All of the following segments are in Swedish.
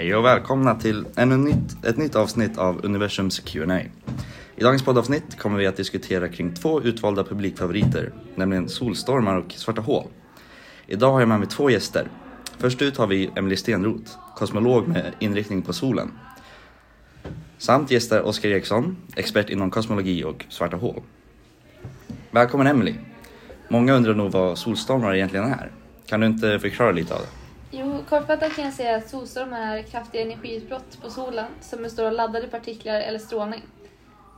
Hej och välkomna till ännu nytt, ett nytt avsnitt av Universums Q&A. I dagens poddavsnitt kommer vi att diskutera kring två utvalda publikfavoriter, nämligen solstormar och svarta hål. Idag har jag med mig två gäster. Först ut har vi Emelie Stenroth, kosmolog med inriktning på solen. Samt gästar Oskar Eriksson, expert inom kosmologi och svarta hål. Välkommen Emelie! Många undrar nog vad solstormar egentligen är. Kan du inte förklara lite av det? Jo, kortfattat kan jag säga att solstormar är kraftiga energiutbrott på solen som består av laddade partiklar eller strålning.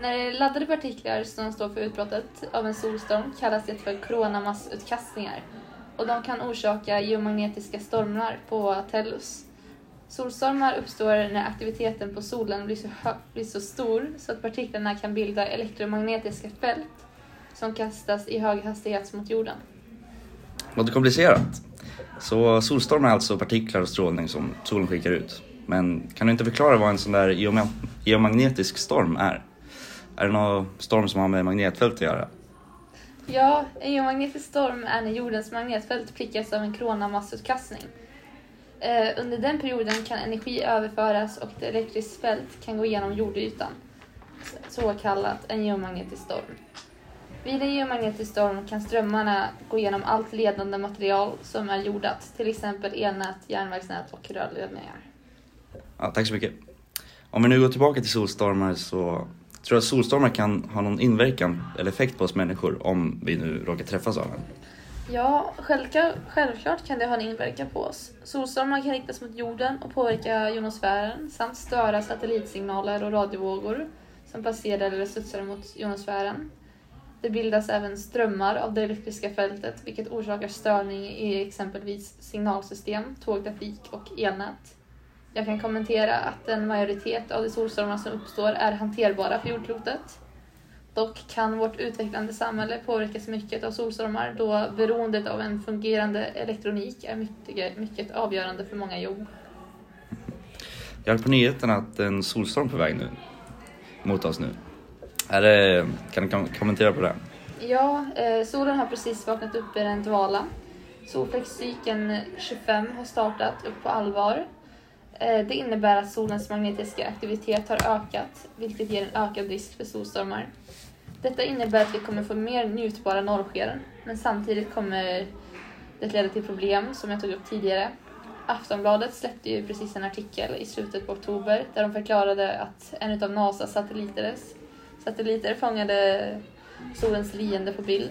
När det är laddade partiklar som står för utbrottet av en solstorm kallas det för coronamassutkastningar och de kan orsaka geomagnetiska stormar på Tellus. Solstormar uppstår när aktiviteten på solen blir så, blir så stor så att partiklarna kan bilda elektromagnetiska fält som kastas i hög hastighet mot jorden. Låter komplicerat. Så solstormar är alltså partiklar och strålning som solen skickar ut. Men kan du inte förklara vad en sån där geomagnetisk storm är? Är det någon storm som har med magnetfält att göra? Ja, en geomagnetisk storm är när jordens magnetfält prickas av en coronamassutkastning. Eh, under den perioden kan energi överföras och ett elektriskt fält kan gå igenom jordytan. Så kallat en geomagnetisk storm. Vid en geomagnetisk storm kan strömmarna gå igenom allt ledande material som är jordat, till exempel elnät, järnvägsnät och rörledningar. Ja, tack så mycket. Om vi nu går tillbaka till solstormar så tror du att solstormar kan ha någon inverkan eller effekt på oss människor om vi nu råkar träffas av en. Ja, självklart, självklart kan det ha en inverkan på oss. Solstormar kan riktas mot jorden och påverka jonosfären samt störa satellitsignaler och radiovågor som passerar eller studsar mot jonosfären. Det bildas även strömmar av det elektriska fältet vilket orsakar störning i exempelvis signalsystem, tågtrafik och elnät. Jag kan kommentera att en majoritet av de solstormar som uppstår är hanterbara för jordklotet. Dock kan vårt utvecklande samhälle påverkas mycket av solstormar då beroendet av en fungerande elektronik är mycket, mycket avgörande för många jobb. Jag hörde på nyheterna att en solstorm är på väg nu mot oss nu. Är det, kan du kom- kommentera på det? Ja, eh, solen har precis vaknat upp ur en dvala. Solfläckscykeln 25 har startat upp på allvar. Eh, det innebär att solens magnetiska aktivitet har ökat, vilket ger en ökad risk för solstormar. Detta innebär att vi kommer få mer njutbara norrsken, men samtidigt kommer det leda till problem som jag tog upp tidigare. Aftonbladet släppte ju precis en artikel i slutet på oktober där de förklarade att en av NASAs satelliter, satelliter fångade solens leende på bild.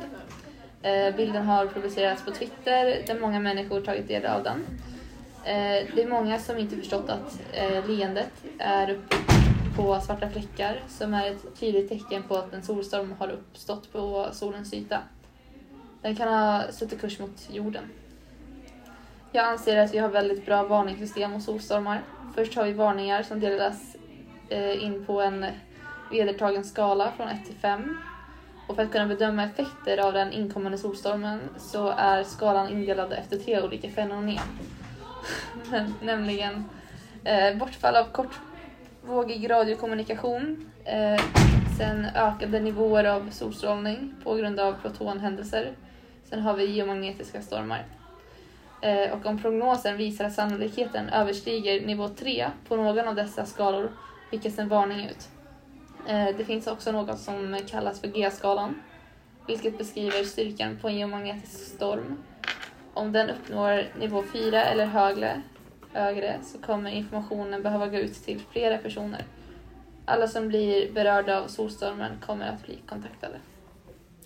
Eh, bilden har publicerats på Twitter där många människor tagit del av den. Eh, det är många som inte förstått att eh, leendet är uppbyggt på svarta fläckar som är ett tydligt tecken på att en solstorm har uppstått på solens yta. Den kan ha suttit kurs mot jorden. Jag anser att vi har väldigt bra varningssystem mot solstormar. Först har vi varningar som delas eh, in på en vedertagen skala från 1 till 5. Och för att kunna bedöma effekter av den inkommande solstormen så är skalan indelad efter tre olika fenomen. Nämligen eh, bortfall av kortvågig radiokommunikation, eh, sen ökade nivåer av solstrålning på grund av protonhändelser. Sen har vi geomagnetiska stormar. Eh, och om prognosen visar att sannolikheten överstiger nivå 3 på någon av dessa skalor skickas en varning ut. Eh, det finns också något som kallas för G-skalan, vilket beskriver styrkan på en geomagnetisk storm. Om den uppnår nivå 4 eller högre, högre så kommer informationen behöva gå ut till flera personer. Alla som blir berörda av solstormen kommer att bli kontaktade.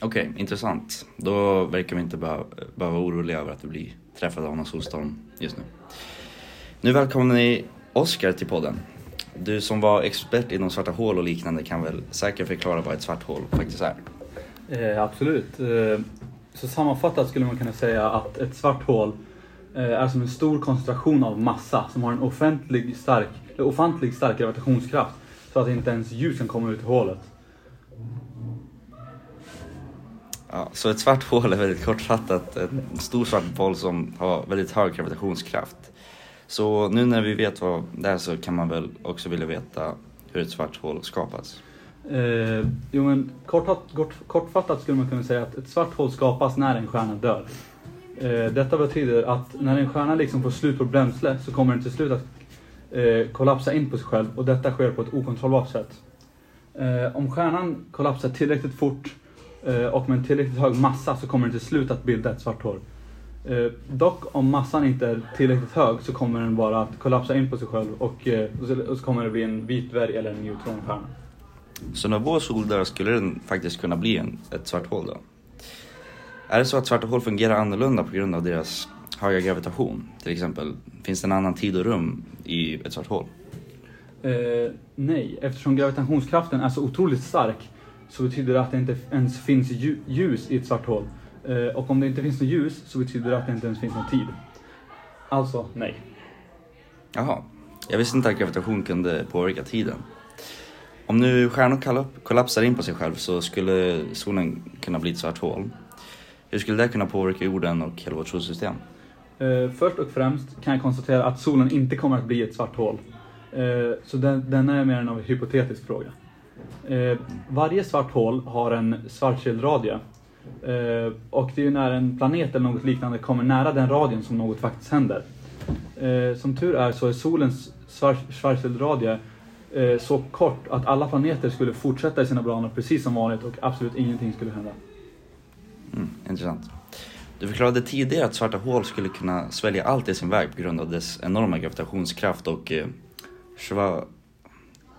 Okej, intressant. Då verkar vi inte behöva, behöva vara oroliga över att vi blir träffade av någon solstorm just nu. Nu välkomnar ni Oskar till podden. Du som var expert inom svarta hål och liknande kan väl säkert förklara vad ett svart hål faktiskt är? Eh, absolut. Eh, så sammanfattat skulle man kunna säga att ett svart hål eh, är som en stor koncentration av massa som har en offentlig stark, eller ofantlig stark gravitationskraft så att inte ens ljus kan komma ut i hålet. Ja, så ett svart hål är väldigt kortfattat en stor svart boll som har väldigt hög gravitationskraft. Så nu när vi vet vad det är så kan man väl också vilja veta hur ett svart hål skapas. Eh, jo, men kortfattat, kort, kortfattat skulle man kunna säga att ett svart hål skapas när en stjärna dör. Eh, detta betyder att när en stjärna liksom får slut på bränsle så kommer den till slut att eh, kollapsa in på sig själv och detta sker på ett okontrollerbart sätt. Eh, om stjärnan kollapsar tillräckligt fort eh, och med en tillräckligt hög massa så kommer den till slut att bilda ett svart hål. Eh, dock om massan inte är tillräckligt hög så kommer den bara att kollapsa in på sig själv och, eh, och, så, och så kommer det bli en vit dvärg eller en neutronstjärna. Så när vår sol dör skulle den faktiskt kunna bli en, ett svart hål då? Är det så att svarta hål fungerar annorlunda på grund av deras höga gravitation? Till exempel, finns det en annan tid och rum i ett svart hål? Eh, nej, eftersom gravitationskraften är så otroligt stark så betyder det att det inte ens finns lju- ljus i ett svart hål. Eh, och om det inte finns något ljus så betyder det att det inte ens finns någon tid. Alltså, nej. Jaha, jag visste inte att gravitation kunde påverka tiden. Om nu stjärnor kollapsar in på sig själv så skulle solen kunna bli ett svart hål. Hur skulle det kunna påverka jorden och hela vårt solsystem? Eh, först och främst kan jag konstatera att solen inte kommer att bli ett svart hål. Eh, så den, den är mer en av en hypotetisk fråga. Eh, varje svart hål har en Schwarzschildradie. Eh, och det är ju när en planet eller något liknande kommer nära den radien som något faktiskt händer. Eh, som tur är så är solens Schwar- Schwarzschildradie eh, så kort att alla planeter skulle fortsätta i sina banor precis som vanligt och absolut ingenting skulle hända. Mm, intressant. Du förklarade tidigare att svarta hål skulle kunna svälja allt i sin väg på grund av dess enorma gravitationskraft och eh, Schwa-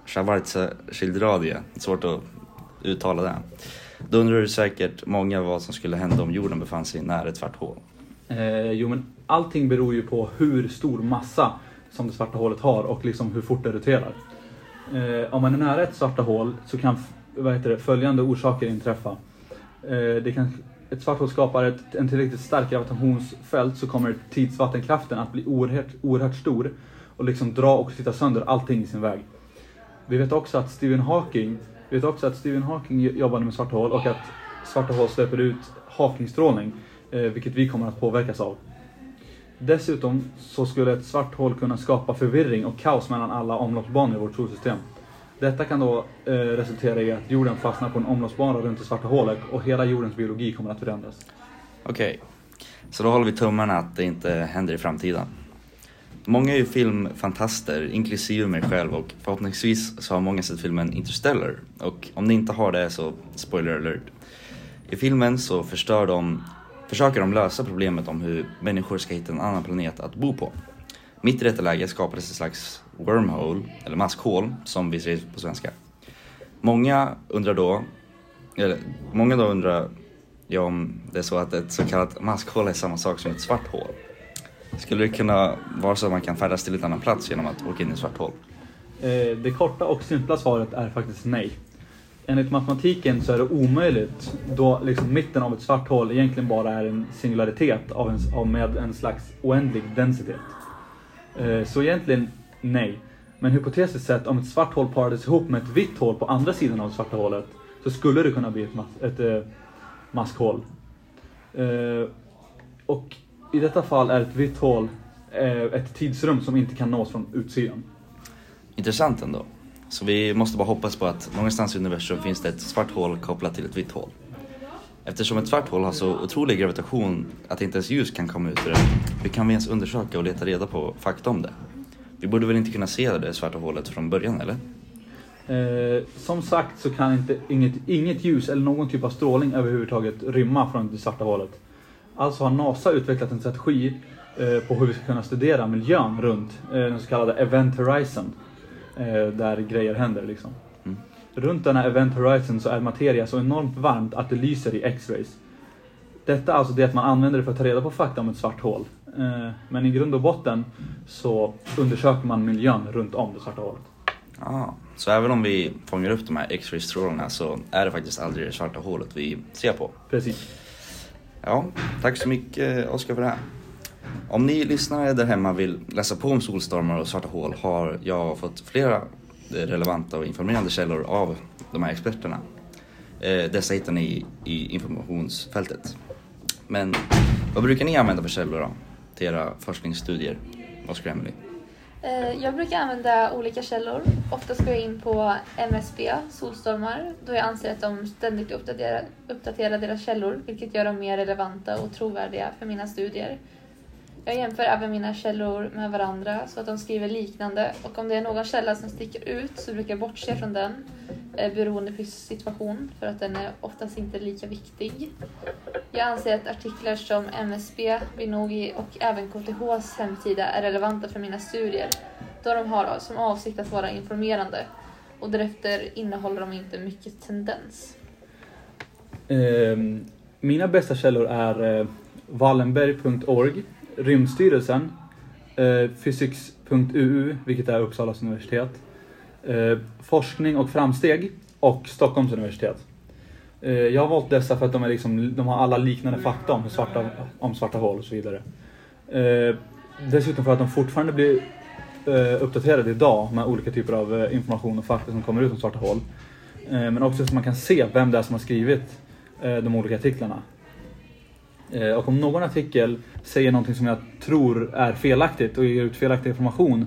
Schwarzschildradie. Svårt att uttala det. Då undrar du säkert många vad som skulle hända om jorden befann sig nära ett svart hål. Eh, jo men allting beror ju på hur stor massa som det svarta hålet har och liksom hur fort det roterar. Eh, om man är nära ett svarta hål så kan vad heter det, följande orsaker inträffa. Eh, det kan, ett svart hål skapar ett, en tillräckligt starkt gravitationsfält så kommer tidsvattenkraften att bli oerhört, oerhört stor och liksom dra och slita sönder allting i sin väg. Vi vet också att Stephen Hawking, vi vet också att Stephen Hawking jobbade med svarta hål och att svarta hål släpper ut Hawkingstrålning, eh, vilket vi kommer att påverkas av. Dessutom så skulle ett svart hål kunna skapa förvirring och kaos mellan alla omloppsbanor i vårt solsystem. Detta kan då eh, resultera i att jorden fastnar på en omloppsbana runt det svarta hålet och hela jordens biologi kommer att förändras. Okej, så då håller vi tummarna att det inte händer i framtiden. Många är ju filmfantaster, inklusive mig själv och förhoppningsvis så har många sett filmen Interstellar. Och om ni inte har det så spoiler alert. I filmen så förstör de, försöker de lösa problemet om hur människor ska hitta en annan planet att bo på. Mitt i detta läge skapades ett slags wormhole, eller maskhål, som vi säger på svenska. Många undrar då, eller många då undrar ja, om det är så att ett så kallat maskhål är samma sak som ett svart hål. Skulle det kunna vara så att man kan färdas till en annan plats genom att åka in i ett svart hål? Eh, det korta och simpla svaret är faktiskt nej. Enligt matematiken så är det omöjligt då liksom mitten av ett svart hål egentligen bara är en singularitet av en, av med en slags oändlig densitet. Eh, så egentligen nej. Men hypotetiskt sett om ett svart hål parades ihop med ett vitt hål på andra sidan av det svarta hålet så skulle det kunna bli ett, mas- ett eh, maskhål. Eh, och i detta fall är ett vitt hål eh, ett tidsrum som inte kan nås från utsidan. Intressant ändå. Så vi måste bara hoppas på att någonstans i universum finns det ett svart hål kopplat till ett vitt hål. Eftersom ett svart hål har så otrolig gravitation att inte ens ljus kan komma ut ur det, hur kan vi ens undersöka och leta reda på fakta om det? Vi borde väl inte kunna se det svarta hålet från början, eller? Eh, som sagt så kan inte, inget, inget ljus eller någon typ av strålning överhuvudtaget rymma från det svarta hålet. Alltså har NASA utvecklat en strategi eh, på hur vi ska kunna studera miljön runt eh, den så kallade Event Horizon. Eh, där grejer händer liksom. Mm. Runt denna Event Horizon så är materia så enormt varmt att det lyser i X-rays. Detta är alltså det att man använder det för att ta reda på fakta om ett svart hål. Eh, men i grund och botten så undersöker man miljön runt om det svarta hålet. Ja, så även om vi fångar upp de här X-ray-strålarna så är det faktiskt aldrig det svarta hålet vi ser på. Precis. Ja, tack så mycket Oskar för det här. Om ni lyssnare där hemma vill läsa på om solstormar och svarta hål har jag fått flera eh, relevanta och informerande källor av de här experterna. Eh, dessa hittar ni i informationsfältet. Men vad brukar ni använda för källor då? Till era forskningsstudier? Vad ska eh, Jag brukar använda olika källor. Oftast går jag in på MSB, Solstormar, då jag anser att de ständigt uppdaterar, uppdaterar deras källor, vilket gör dem mer relevanta och trovärdiga för mina studier. Jag jämför även mina källor med varandra så att de skriver liknande och om det är någon källa som sticker ut så brukar jag bortse från den eh, beroende på situation för att den är oftast inte lika viktig. Jag anser att artiklar som MSB, Vinogi och även KTHs hemsida är relevanta för mina studier då de har som avsikt att vara informerande och därefter innehåller de inte mycket tendens. Ehm, mina bästa källor är eh, Wallenberg.org, Rymdstyrelsen, eh, Physics.uu, vilket är Uppsalas universitet, eh, Forskning och framsteg och Stockholms universitet. Eh, jag har valt dessa för att de, är liksom, de har alla liknande fakta om svarta, om svarta hål och så vidare. Eh, dessutom för att de fortfarande blir eh, uppdaterade idag med olika typer av eh, information och fakta som kommer ut om svarta hål. Eh, men också så att man kan se vem det är som har skrivit eh, de olika artiklarna. Eh, och om någon artikel säger någonting som jag tror är felaktigt och ger ut felaktig information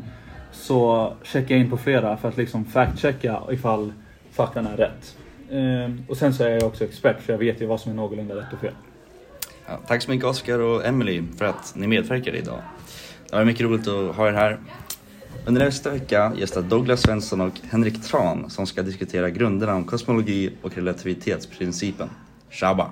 så checkar jag in på flera för att liksom fact-checka ifall faktan är rätt. Eh, och sen så är jag också expert för jag vet ju vad som är någorlunda rätt och fel. Ja, tack så mycket Oskar och Emily för att ni medverkade idag. Det var mycket roligt att ha er här. Under nästa vecka gästar Douglas Svensson och Henrik Tran som ska diskutera grunderna om kosmologi och relativitetsprincipen. Shabba!